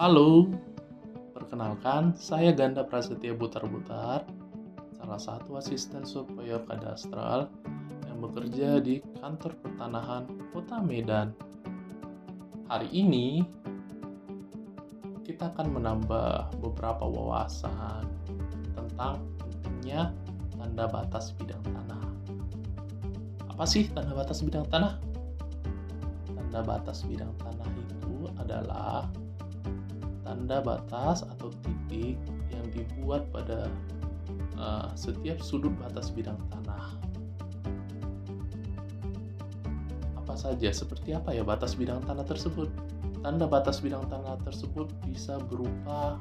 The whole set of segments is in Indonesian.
Halo, perkenalkan saya Ganda Prasetya Butar-Butar, salah satu asisten surveyor kadastral yang bekerja di kantor pertanahan Kota Medan. Hari ini kita akan menambah beberapa wawasan tentang pentingnya tanda batas bidang tanah. Apa sih tanda batas bidang tanah? Tanda batas bidang tanah itu adalah tanda batas atau titik yang dibuat pada uh, setiap sudut batas bidang tanah. Apa saja, seperti apa ya batas bidang tanah tersebut? Tanda batas bidang tanah tersebut bisa berupa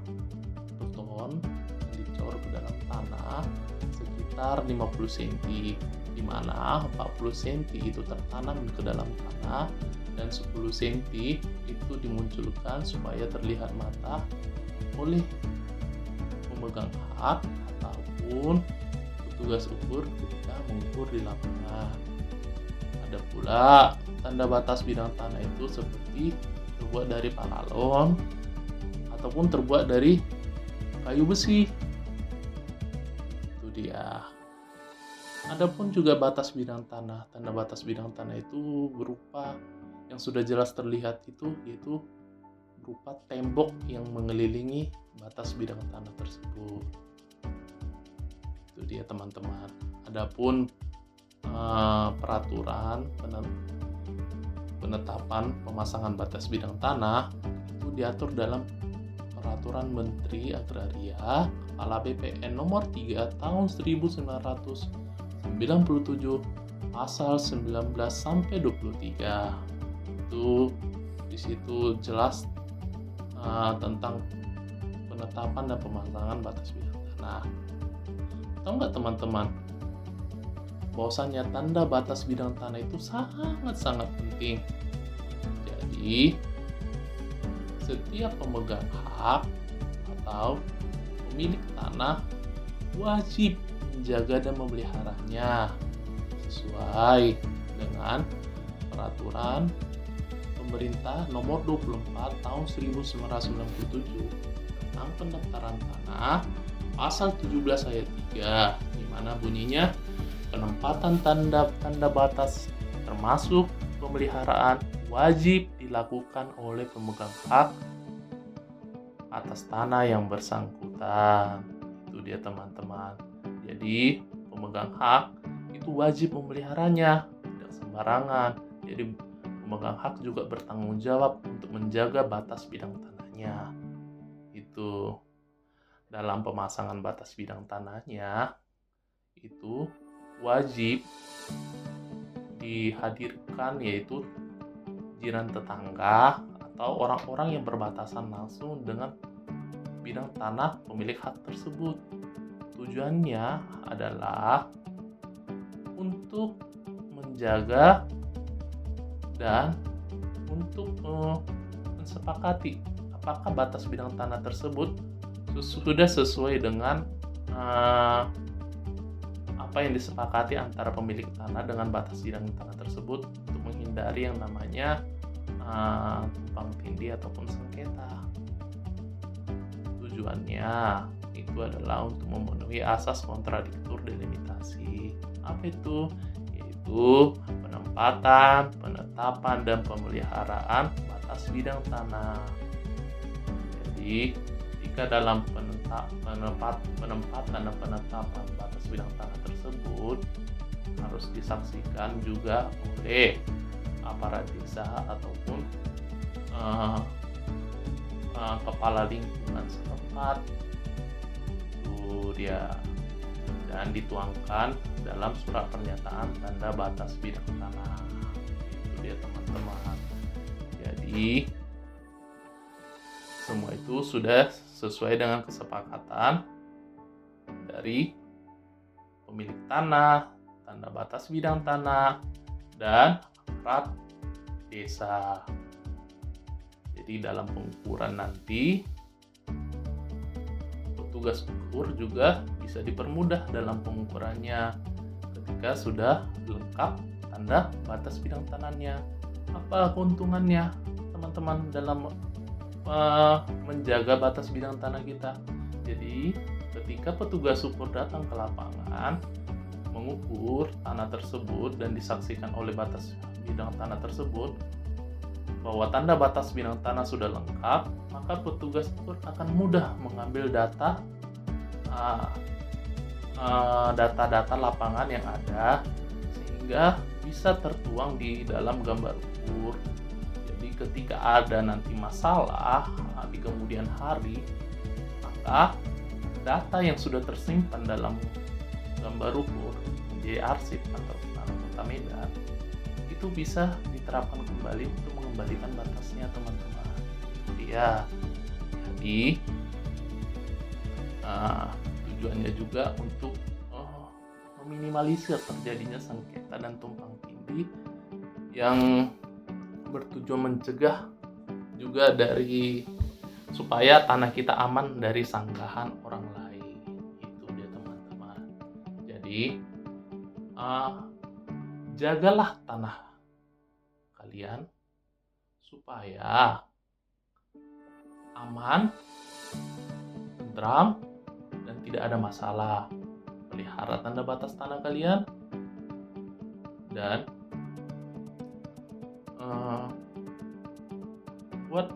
beton yang dicor ke dalam tanah sekitar 50 cm, di mana 40 cm itu tertanam ke dalam tanah dan 10 cm itu dimunculkan supaya terlihat mata oleh pemegang hak ataupun petugas ukur ketika mengukur di lapangan. Ada pula tanda batas bidang tanah itu seperti terbuat dari panalon ataupun terbuat dari kayu besi. Itu dia. Adapun juga batas bidang tanah. Tanda batas bidang tanah itu berupa yang sudah jelas terlihat itu yaitu berupa tembok yang mengelilingi batas bidang tanah tersebut. Itu dia teman-teman. Adapun uh, peraturan penetapan pemasangan batas bidang tanah itu diatur dalam peraturan Menteri Agraria Kepala BPN nomor 3 tahun 1997 pasal 19 sampai 23 itu di situ jelas uh, tentang penetapan dan pemasangan batas bidang tanah. Tahu nggak teman-teman? Bahwasanya tanda batas bidang tanah itu sangat-sangat penting. Jadi setiap pemegang hak atau pemilik tanah wajib menjaga dan memeliharanya sesuai dengan peraturan Pemerintah Nomor 24 Tahun 1997 tentang pendaftaran tanah pasal 17 ayat 3 di mana bunyinya penempatan tanda-tanda batas termasuk pemeliharaan wajib dilakukan oleh pemegang hak atas tanah yang bersangkutan. Itu dia teman-teman. Jadi pemegang hak itu wajib memeliharanya, tidak sembarangan. Jadi pemegang hak juga bertanggung jawab untuk menjaga batas bidang tanahnya. Itu dalam pemasangan batas bidang tanahnya itu wajib dihadirkan yaitu jiran tetangga atau orang-orang yang berbatasan langsung dengan bidang tanah pemilik hak tersebut. Tujuannya adalah untuk menjaga dan untuk uh, mensepakati apakah batas bidang tanah tersebut sudah sesuai dengan uh, apa yang disepakati antara pemilik tanah dengan batas bidang tanah tersebut untuk menghindari yang namanya uh, tumpang tindih ataupun sengketa. Tujuannya itu adalah untuk memenuhi asas kontradiktur delimitasi. Apa itu? Yaitu penempatan, penetapan, dan pemeliharaan batas bidang tanah. Jadi, jika dalam penempat, penempatan dan penetapan batas bidang tanah tersebut harus disaksikan juga oleh aparat desa ataupun uh, uh, kepala lingkungan setempat itu dia dan dituangkan dalam surat pernyataan tanda batas bidang tanah. Itu dia teman-teman. Jadi semua itu sudah sesuai dengan kesepakatan dari pemilik tanah, tanda batas bidang tanah, dan aparat desa. Jadi dalam pengukuran nanti petugas ukur juga bisa dipermudah dalam pengukurannya ketika sudah lengkap tanda batas bidang tanahnya. Apa keuntungannya teman-teman dalam uh, menjaga batas bidang tanah kita. Jadi, ketika petugas ukur datang ke lapangan, mengukur tanah tersebut dan disaksikan oleh batas bidang tanah tersebut bahwa tanda batas bidang tanah sudah lengkap, maka petugas ukur akan mudah mengambil data uh, data-data lapangan yang ada sehingga bisa tertuang di dalam gambar ukur. Jadi ketika ada nanti masalah di kemudian hari, maka data yang sudah tersimpan dalam gambar ukur menjadi arsip atau kota Medan itu bisa diterapkan kembali untuk mengembalikan batasnya teman-teman. Ya, jadi uh, tujuannya juga untuk uh, meminimalisir terjadinya sengketa dan tumpang tindih yang bertujuan mencegah juga dari supaya tanah kita aman dari sanggahan orang lain. Itu dia teman-teman. Jadi uh, jagalah tanah kalian supaya aman, tentram, tidak ada masalah. Pelihara tanda batas tanah kalian dan uh, buat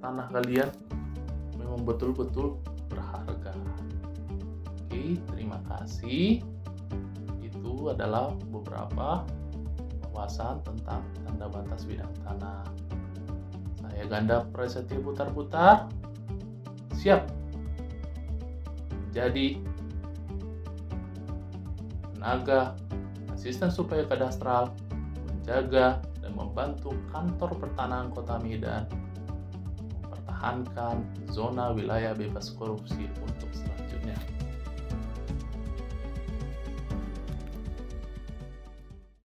tanah kalian memang betul-betul berharga. Oke, terima kasih. Itu adalah beberapa wawasan tentang tanda batas bidang tanah. Saya Ganda Prasetya Putar-Putar siap jadi tenaga asisten supaya kadastral menjaga dan membantu kantor pertanahan kota Medan mempertahankan zona wilayah bebas korupsi untuk selanjutnya.